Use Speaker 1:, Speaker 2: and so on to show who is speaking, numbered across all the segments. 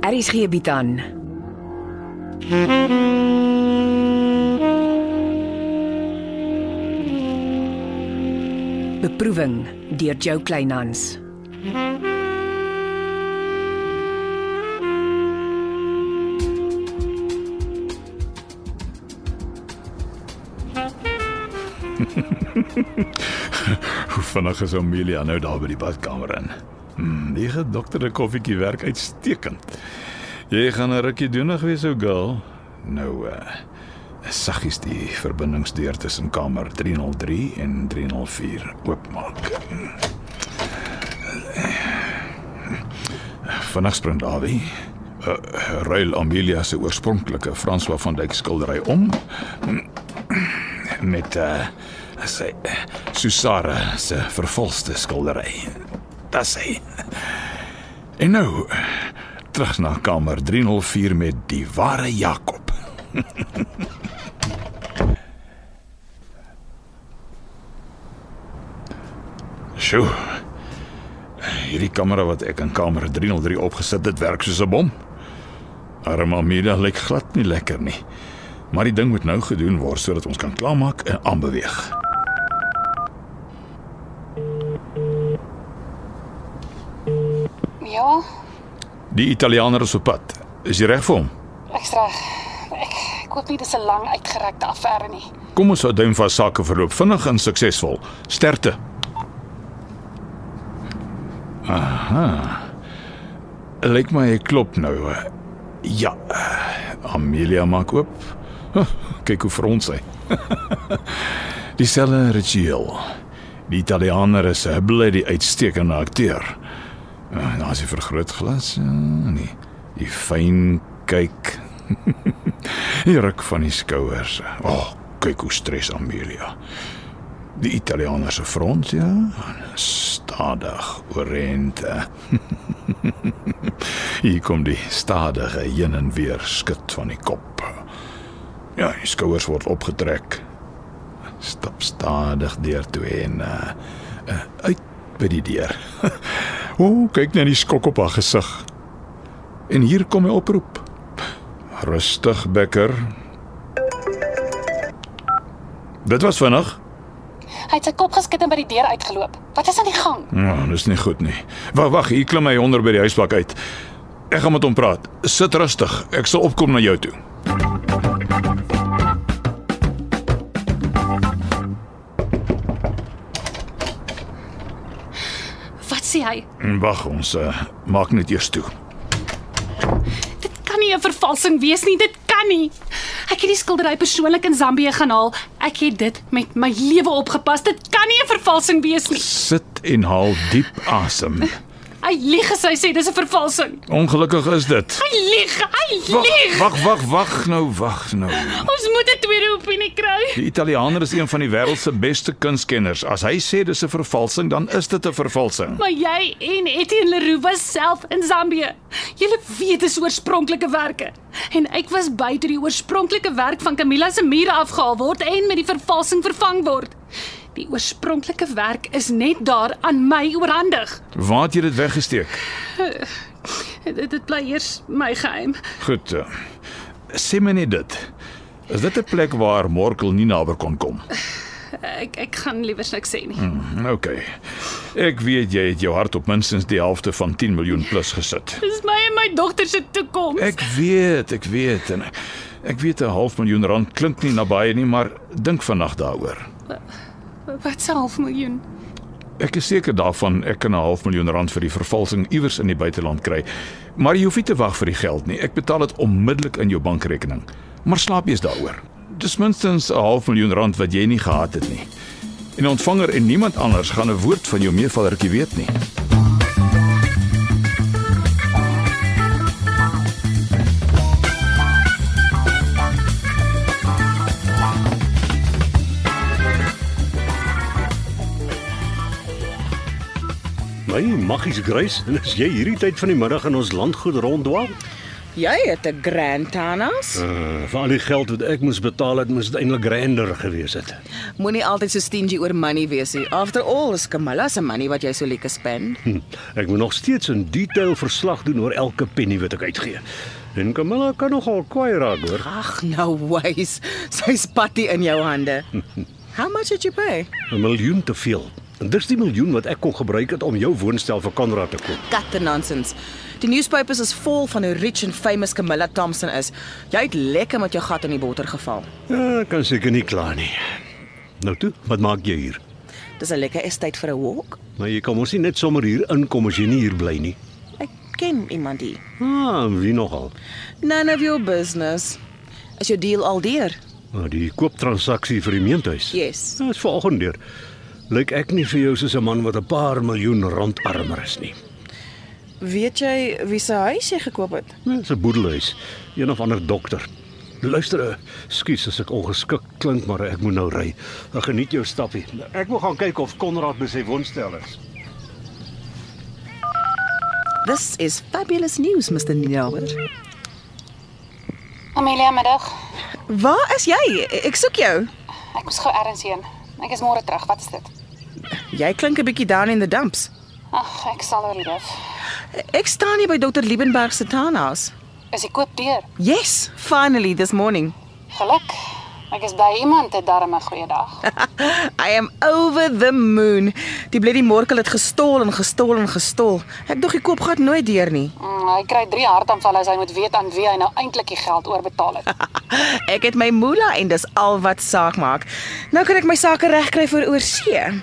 Speaker 1: Aries gee bied aan. Beproeving deur Jo Kleinhans.
Speaker 2: Hoe vinnig is Amelia nou daar by die badkamer in? Hmm, die gedokterde koffietjie werk uitstekend. Jy gaan 'n rukkie doenig wees, ou girl. Nou uh saggies die verbindingsdeur tussen kamer 303 en 304 oopmaak. Vinnig spring Dawie. Uh, ruil Amelia se oorspronklike François van Dyk skildery om met uh sy Susara se vervalste skildery. Dis hy. En nou terug na kamer 304 met die ware Jakob. Sjoe. Hierdie kamera wat ek in kamer 303 opgesit het, werk soos 'n bom. Arma Amelia lyk glad nie lekker nie. Maar die ding moet nou gedoen word sodat ons kan klaarmaak en aanbeweeg.
Speaker 3: Ja,
Speaker 2: Die Italianer is op pad. Is jy reg vir hom?
Speaker 3: ek's reg. Ek ek hoop nie dis 'n lang uitgerekte affære nie.
Speaker 2: Kom ons hou duim vas sake verloop vinnig en suksesvol. Sterkte. Aha. Lyk my hy klop nou. Ja. Amelia maak oop. Huh, kyk hoe frons hy. Dieselfde ritueel. Die Italianer is 'n bloody uitstekende akteur. Uh, Daar's die vergrootglas. Ja, nee. Die fyn kyk. die ruk van die skouers. O, oh, kyk hoe stres Amelia. Die Italianer se front, ja, stadig oorente. Hier kom die stadige heen en weer skud van die kop. Ja, die skouers word opgetrek. Stap stadig deur toe en uh, uh, uit by die deur. o, oh, kyk net die skok op haar gesig. En hier kom hy oproep. Rustig, Becker. Dit was vinnig.
Speaker 3: Hy het sy kop geskit en by die deur uitgeloop. Wat is aan die gang?
Speaker 2: Ja, dis nie goed nie. Wag, wag, hier klim hy onder by die huisbak uit. Ek gaan met hom praat. Sit rustig. Ek sal opkom na jou toe.
Speaker 3: Sê hy?
Speaker 2: Wag, ons uh, maak net eers toe.
Speaker 3: Dit kan nie 'n vervalsing wees nie. Dit kan nie. Ek het die skildery persoonlik in Zambië gaan haal. Ek het dit met my lewe opgepas. Dit kan nie 'n vervalsing wees nie.
Speaker 2: Sit en haal diep asem.
Speaker 3: Hy lieg as hy sê dis 'n vervalsing.
Speaker 2: Ongelukkig is dit.
Speaker 3: Hy lieg. Hy lieg.
Speaker 2: wag, wag, wag nou, wag nou.
Speaker 3: Ons moet 'n tweede opinie kry.
Speaker 2: Die Italianer is een van die wêreld se beste kunstkenners. As hy sê dis 'n vervalsing, dan is dit 'n vervalsing.
Speaker 3: Maar jy en Etienne Leroux was self in Zambië. Julle weet dis oorspronklike werke. En ek was by toe die oorspronklike werk van Camilla se mure afgehaal word en met die vervalsing vervang word. Die oorspronklike werk is net daar aan my oorhandig.
Speaker 2: Waar het jy dit weggesteek?
Speaker 3: Dit, dit bly eers my geheim.
Speaker 2: Goed. Uh, sê my net dit. Is dit 'n plek waar Morkel nie naby kon kom?
Speaker 3: Ek ek gaan liewer niks sê nie.
Speaker 2: Hmm, okay. Ek weet jy het jou hart op minstens die helfte van 10 miljoen plus gesit.
Speaker 3: Dis my en my dogter se toekoms.
Speaker 2: Ek weet, ek weet en ek weet 'n half miljoen rand klink nie na baie nie, maar dink vannag daaroor.
Speaker 3: Wat se half miljoen?
Speaker 2: Ek is seker daarvan ek kan 'n half miljoen rand vir die vervalsing iewers in die buiteland kry. Maar jy hoef nie te wag vir die geld nie. Ek betaal dit onmiddellik in jou bankrekening. Maar slaap eers daaroor. Dis minstens 'n half miljoen rand wat jy nie gehad het nie. En ontvanger en niemand anders gaan 'n woord van jou meevallertjie weet nie.
Speaker 4: My maggies grys, en as jy hierdie tyd van die middag in ons landgoed ronddwaal, Jy het 'n grand tanas.
Speaker 5: Uh, vir al die geld wat ek moes betaal het, moes dit eintlik grander gewees het.
Speaker 4: Moenie altyd so stingy oor money wees nie. After all, is Camilla se money wat jy so lekker spend.
Speaker 5: Hm, ek moet nog steeds in detail verslag doen oor elke penny wat ek uitgee. En Camilla kan nogal kwaai raak hoor.
Speaker 4: Ag, no ways. Sy's patty in jou hande. How much did you pay?
Speaker 5: 'n Miljoen te veel. En dis die miljoen wat ek kon gebruik het om jou woonstel vir Konrad te koop.
Speaker 4: Cut the nonsense. Die newspapers is vol van hoe rich and famous Camilla Thompson is. Jy het lekker met jou gat in die botter geval.
Speaker 5: Ja, kan seker nie kla nie. Nou toe, wat maak jy hier?
Speaker 4: Dis 'n lekker estate vir 'n walk.
Speaker 5: Maar jy kan mos nie net sommer hier inkom as jy nie hier bly nie.
Speaker 4: Ek ken iemand hier.
Speaker 5: Ah, wie nogal?
Speaker 4: None of your business. Is jou deal al deur?
Speaker 5: Nou die kooptransaksie vir die meentuis.
Speaker 4: Yes.
Speaker 5: Dit is volgende deur. Lyk ek nie vir jou soos 'n man wat 'n paar miljoen rand armer is nie.
Speaker 4: Weet jy wie se huis jy gekoop het?
Speaker 5: Dis 'n boedelhuis, een of ander dokter. Luister, skuis as ek ongeskik klink, maar ek moet nou ry. Ek geniet jou stappie. Ek wil gaan kyk of Konrad by sy woonstel is.
Speaker 4: This is fabulous news, Mr. Nilbert.
Speaker 3: Amelia, middag.
Speaker 4: Waar is jy? Ek soek jou.
Speaker 3: Ek moes gou ergens heen. Ek is môre terug. Wat is dit?
Speaker 4: Jy klink 'n bietjie down in the dumps.
Speaker 3: Ag, ek sal oorleef.
Speaker 4: Ek staan hier by Dr. Liebenberg se townhouse.
Speaker 3: Is die koop deur?
Speaker 4: Yes, finally this morning.
Speaker 3: Geluk. Ek is bly iemand het darm 'n goeie dag.
Speaker 4: I am over the moon. Die bloody morkel het gestol en gestol en gestol. Ek dog die koop gaan nooit deur nie.
Speaker 3: Mm, hy kry 3 hartaanvalle as hy moet weet aan wie hy nou eintlik die geld oorbetaal het.
Speaker 4: Ek het my moola en dis al wat saak maak. Nou kan ek my sake regkry vir oorsee.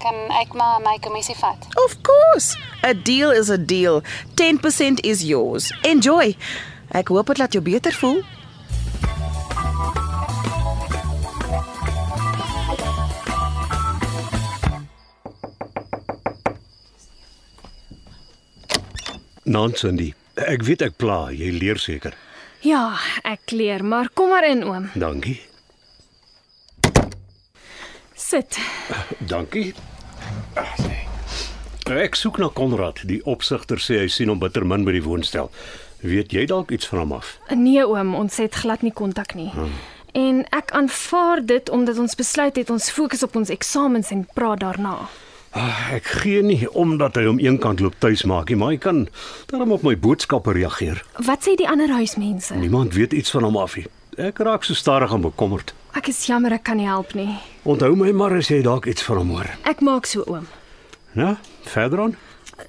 Speaker 3: Kan ek maar my kommissie vat?
Speaker 4: Of course. A deal is a deal. 10% is yours. Enjoy. Ek hoop dit laat jou beter voel.
Speaker 5: Nansindy, ek weet ek pla, jy leer seker.
Speaker 6: Ja, ek leer, maar kom maar in oom.
Speaker 5: Dankie.
Speaker 6: Sit.
Speaker 5: Dankie. Ek soek na Konrad. Die opsigter sê hy sien hom bitter min by die woonstel. Weet jy dalk iets van hom af?
Speaker 6: Nee oom, ons het glad nie kontak nie. Hmm. En ek aanvaar dit omdat ons besluit het ons fokus op ons eksamens en praat daarna.
Speaker 5: Ah, Ek gee nie omdat hy hom eenkant loop tuis maak nie, maar hy kan daarom op my boodskappe reageer.
Speaker 6: Wat sê die ander huismense?
Speaker 5: Niemand weet iets van hom af nie. Ek raak so stadig en bekommerd.
Speaker 6: Ek is jammer ek kan nie help nie.
Speaker 5: Onthou my maar as jy dalk iets van hom hoor.
Speaker 6: Ek maak so oom.
Speaker 5: Ja, verder aan.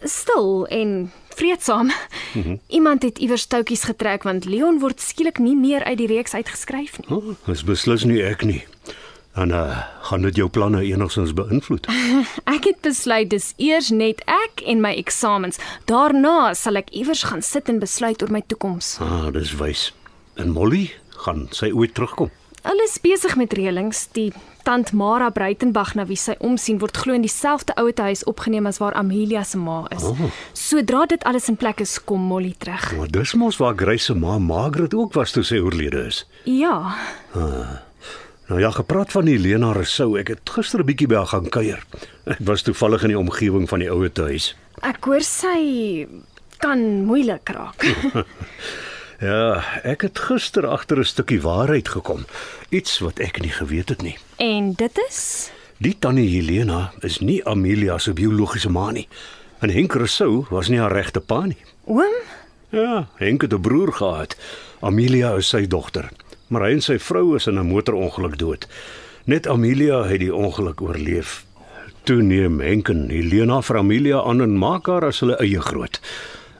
Speaker 6: Stil en vreedsaam. Mm -hmm. Iemand het iewers touwtjies getrek want Leon word skielik nie meer uit die reeks uitgeskryf nie.
Speaker 5: Oh, dis beslis nie ek nie. En uh, gaan dit jou planne enigstens beïnvloed?
Speaker 6: Ek het besluit dis eers net ek en my eksamens. Daarna sal ek iewers gaan sit en besluit oor my toekoms.
Speaker 5: Ah, dis wys. En Molly, gaan sy ooit terugkom?
Speaker 6: Hulle is besig met reëlings. Die tant Mara Breitenberg na wie sy omsien word glo in dieselfde ouete huis opgeneem as waar Amelia se ma is. Oh. Sodra dit alles in plek is, kom Molly terug.
Speaker 5: Maar dis mos waar Grace se ma Margaret ook was toe sy oorlede is.
Speaker 6: Ja,
Speaker 5: Nou ja, gepraat van Helena Rousseau, ek het gister 'n bietjie by haar gaan kuier. Ek was toevallig in die omgewing van die ouete huis.
Speaker 6: ek hoor sy kan moeilik raak.
Speaker 5: Ja, ek het gister agter 'n stukkie waarheid gekom. Iets wat ek nie geweet het nie.
Speaker 6: en dit is
Speaker 5: Die tannie Helena is nie Amelia se biologiese ma nie. En Henk Rousseau was nie haar regte pa nie.
Speaker 6: oom.
Speaker 5: Ja, Henk het 'n broer gehad. Amelia is sy dogter, maar hy en sy vrou is in 'n motorongeluk dood. Net Amelia het die ongeluk oorleef. Toe neem Henk en Helena vir Amelia aan en maak haar as hulle eie groot.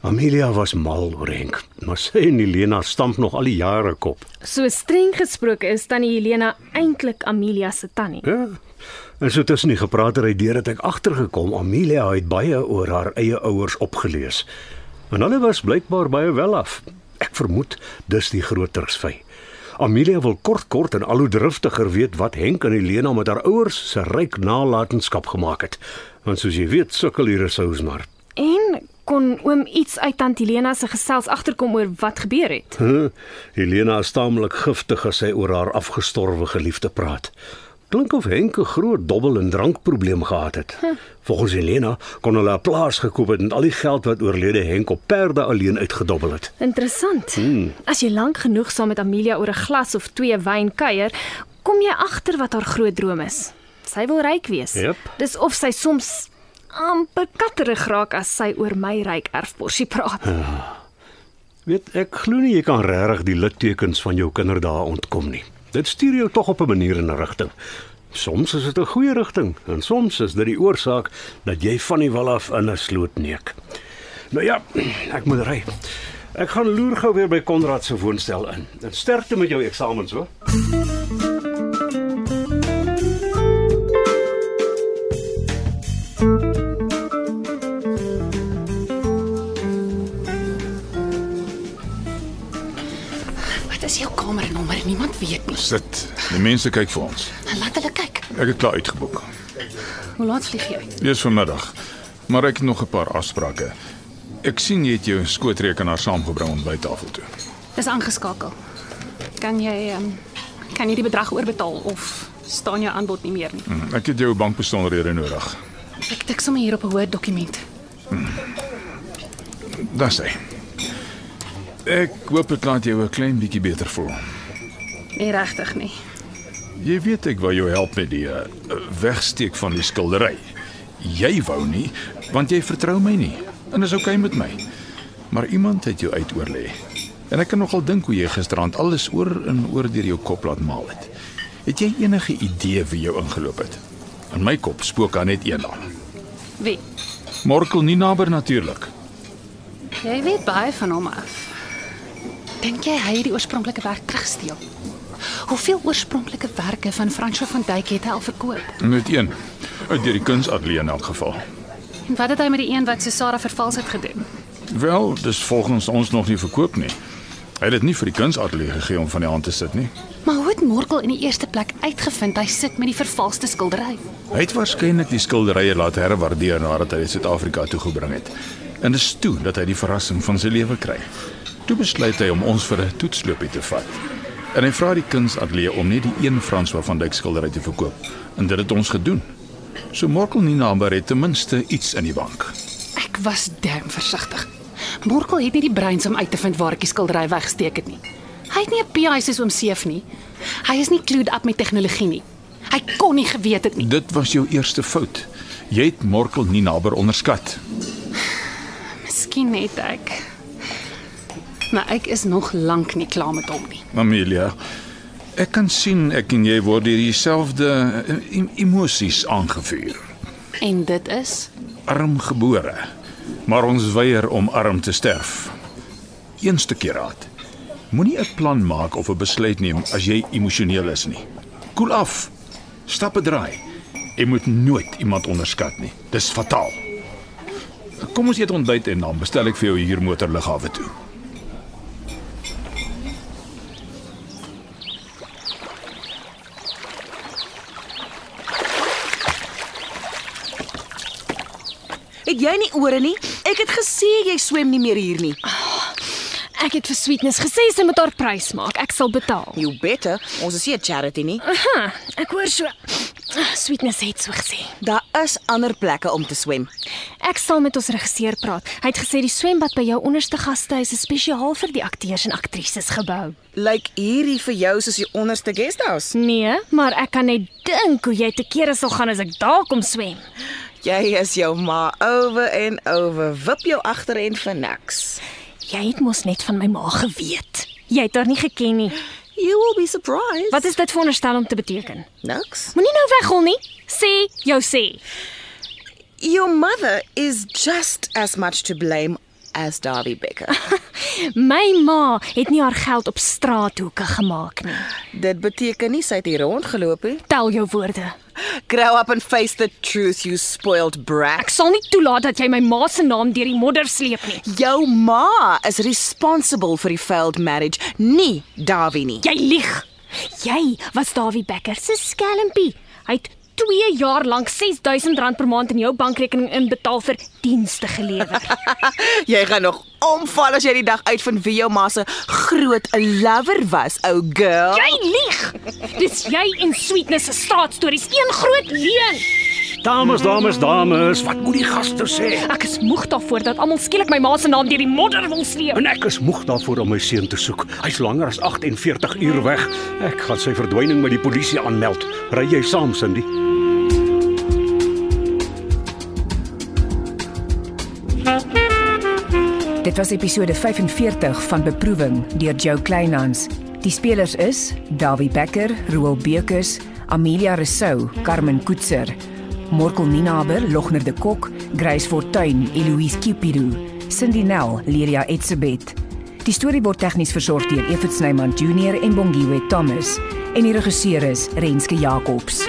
Speaker 5: Amelia was mal oor Henk, maar sy en Helena stamp nog al die jare kop.
Speaker 6: So streng gesproke is tannie Helena eintlik Amelia se tannie.
Speaker 5: Ja. En so tussen die gepraatery deur het ek agtergekom Amelia het baie oor haar eie ouers opgelees. En hulle was blykbaar baie wel af. Ek vermoed dis die groot truksvy. Amelia wil kort kort en al hoe driftiger weet wat Henk en Helena met haar ouers se ryk nalatenskap gemaak het. Want soos jy weet, sukkel hier sous maar.
Speaker 6: En kon oom iets uit tannie Helena se gesels agterkom oor wat gebeur het?
Speaker 5: Huh, Helena is taamlik giftig as sy oor haar afgestorwe geliefde praat. Klink of Henk 'n groot dobbel en drankprobleem gehad het. Hm. Volgens Helena kon hulle 'n plaas gekoop het en al die geld wat oorlede Henk op perde alleen uitgedobbel het.
Speaker 6: Interessant. Hmm. As jy lank genoeg saam met Amelia oor 'n glas of twee wyn kuier, kom jy agter wat haar groot droom is. Sy wil ryk wees.
Speaker 5: Jep.
Speaker 6: Dis of sy soms amper katterig raak as sy oor my ryk erfborsie praat.
Speaker 5: Weet, ek glo nie jy kan regtig die littekens van jou kinderdae ontkom nie. Dit stuur jou tog op 'n manier in 'n rigting. Soms is dit 'n goeie rigting en soms is dit die oorsaak dat jy van die wal af in 'n sloot neek. Nou ja, ek moet ry. Ek gaan loer gou weer by Konrad se woonstel in. En sterkte met jou eksamens, hoor.
Speaker 3: Weet nie.
Speaker 2: Sit. Die mense kyk vir ons.
Speaker 3: Laat hulle kyk.
Speaker 2: Ek het klaar uitgeboek.
Speaker 3: Hoe laat vlieg jy?
Speaker 2: Eers vanmiddag. Maar ek het nog 'n paar afsprake. Ek sien jy het jou skootrekenaar saamgebring om by tafel toe.
Speaker 3: Dis aangeskakel. Kan jy um, kan jy die bedrag oorbetaal of staan jou aanbod nie meer nie?
Speaker 2: Hm, Ek het jou bankbesonderhede nodig.
Speaker 3: Ek tik sommer hier op 'n Word dokument.
Speaker 2: Dis hy. Ek hoop dit laat jou 'n klein bietjie beter voel.
Speaker 3: Nie regtig nie.
Speaker 2: Jy weet ek wou jou help met die uh, wegsteek van die skildery. Jy wou nie, want jy vertrou my nie. En is oukei okay met my. Maar iemand het jou uitoorlê. En ek kan nogal dink hoe jy gisterand alles oor en oor deur jou kop laat maal het. Het jy enige idee wie jou ingeloop het? In my kop spook daar net een naam.
Speaker 3: Wie?
Speaker 2: Morkel nie naby natuurlik.
Speaker 3: Jy weet baie van hom af. Dink jy hy het die oorspronklike werk teruggesteel? Hoeveel oorspronklike werke van François van Dyk het hy al verkoop?
Speaker 2: Net een. Uit deur die kunsatelier in elk geval.
Speaker 3: En wat het hy met die een wat Susara vervals het gedoen?
Speaker 2: Wel, dis volgens ons nog nie verkoop nie. Hy het dit nie vir die kunsatelier gegee om van die hand te sit nie.
Speaker 3: Maar hoe het Morkel in die eerste plek uitgevind hy sit met die vervalste skildery?
Speaker 2: Hy het waarskynlik die skilderye laat herwaardeer nadat hy dit Suid-Afrika toe gebring het. En dis toe dat hy die verrassing van sy lewe kry. Toe besluit hy om ons vir 'n toetsloopie te vat. En hy vra die kunsatelier om net die een François van Dyk skildery te verkoop. En dit het ons gedoen. So Morkel nie naambaar het ten minste iets in die bank.
Speaker 3: Ek was damn versigtig. Morkel het nie die breins om uit te vind waar ek die skildery weggesteek het nie. Hy het nie 'n PI soos oom Seef nie. Hy is nie clued up met tegnologie nie. Hy kon nie geweet het nie.
Speaker 2: Dit was jou eerste fout. Jy het Morkel nie naby onderskat.
Speaker 3: Miskien net ek. Maar ek is nog lank nie klaar met hom nie.
Speaker 2: Amelia, ek kan sien ek en jy word deur dieselfde eh, em- emosies aangevuur.
Speaker 3: En dit is
Speaker 2: Arm gebore, maar ons weier om arm te sterf. Een stukkie raad. Moenie 'n plan maak of 'n besluit neem as jy emosioneel is nie. Koel af. Stappe draai. Jy moet nooit iemand onderskat nie. Dis fataal. Kom ons eet ontbyt en dan bestel ek vir jou hier motorlughawe toe.
Speaker 4: Het jy nie ore nie? Ek het gesê jy swem nie meer hier nie.
Speaker 6: Ek het vir Sweetness gesê sy moet haar prys maak. Ek sal betaal.
Speaker 4: You better. Ons is nie 'n charity nie.
Speaker 6: Aha, ek hoor so. Sweetness het so gesê.
Speaker 4: Daar is ander plekke om te swem.
Speaker 6: Ek sal met ons regisseur praat. Hy het gesê die swembad by jou onderste gastehuis is spesiaal vir die akteurs en aktrises gebou.
Speaker 4: Lyk hierdie vir jou soos die onderste guesthouse?
Speaker 6: Nee, maar ek kan net dink hoe jy te kere sal gaan as ek daar kom swem.
Speaker 4: Jy is jou ma over en over. Wip jou agterend vir niks.
Speaker 6: Jy het mos net van my ma geweet. Jy het haar nie geken nie.
Speaker 4: You will be surprised.
Speaker 6: Wat is dit veronderstel om te beteken?
Speaker 4: Niks.
Speaker 6: Moenie nou weghol nie. Sê jou sê.
Speaker 4: Your mother is just as much to blame as Darby Becker.
Speaker 6: My ma het nie haar geld op straathoeke gemaak nie.
Speaker 4: Dit beteken nie sy het hier rondgeloop nie.
Speaker 6: Tel jou woorde.
Speaker 4: Grow up and face the truth, you spoiled brat.
Speaker 6: Ek sal nie toelaat dat jy my ma se naam deur die modder sleep nie.
Speaker 4: Jou ma is responsible vir die failed marriage, nie Darby nie.
Speaker 6: Jy lieg. Jy was Dawie Becker se skelmpie. Hy het 2 jaar lank R6000 per maand in jou bankrekening inbetaal vir dienste gelewer.
Speaker 4: Jy gaan nog omval as jy die dag uitvind wie jou ma se groot lover was, ou girl.
Speaker 6: Jy lieg. Dis jy en Sweetness se straatstories, een groot leuen.
Speaker 5: Dames, dames, dames, wat moet die gaste sê?
Speaker 6: Ek is moeg daarvoor dat almal skielik my ma se naam deur die modder wil sleep.
Speaker 5: En ek is moeg daarvoor om my seun te soek. Hy's langer as 48 uur weg. Ek gaan sy verdwyning met die polisie aanmeld. Ry jy saam, Cindy?
Speaker 1: Dit was episode 45 van Beproewing deur Jo Kleinhans. Die spelers is Dawie Becker, Roel Bekus, Amelia Resou, Carmen Koetser, Morkel Ninaber, Logner de Kok, Grace Fortuin, Eloise Cupido, Cindy Nel, Liria Etzebeth. Die storie word tegnies versorg deur Evit Snyman Junior en Bongwe Thomas en die regisseur is Renske Jacobs.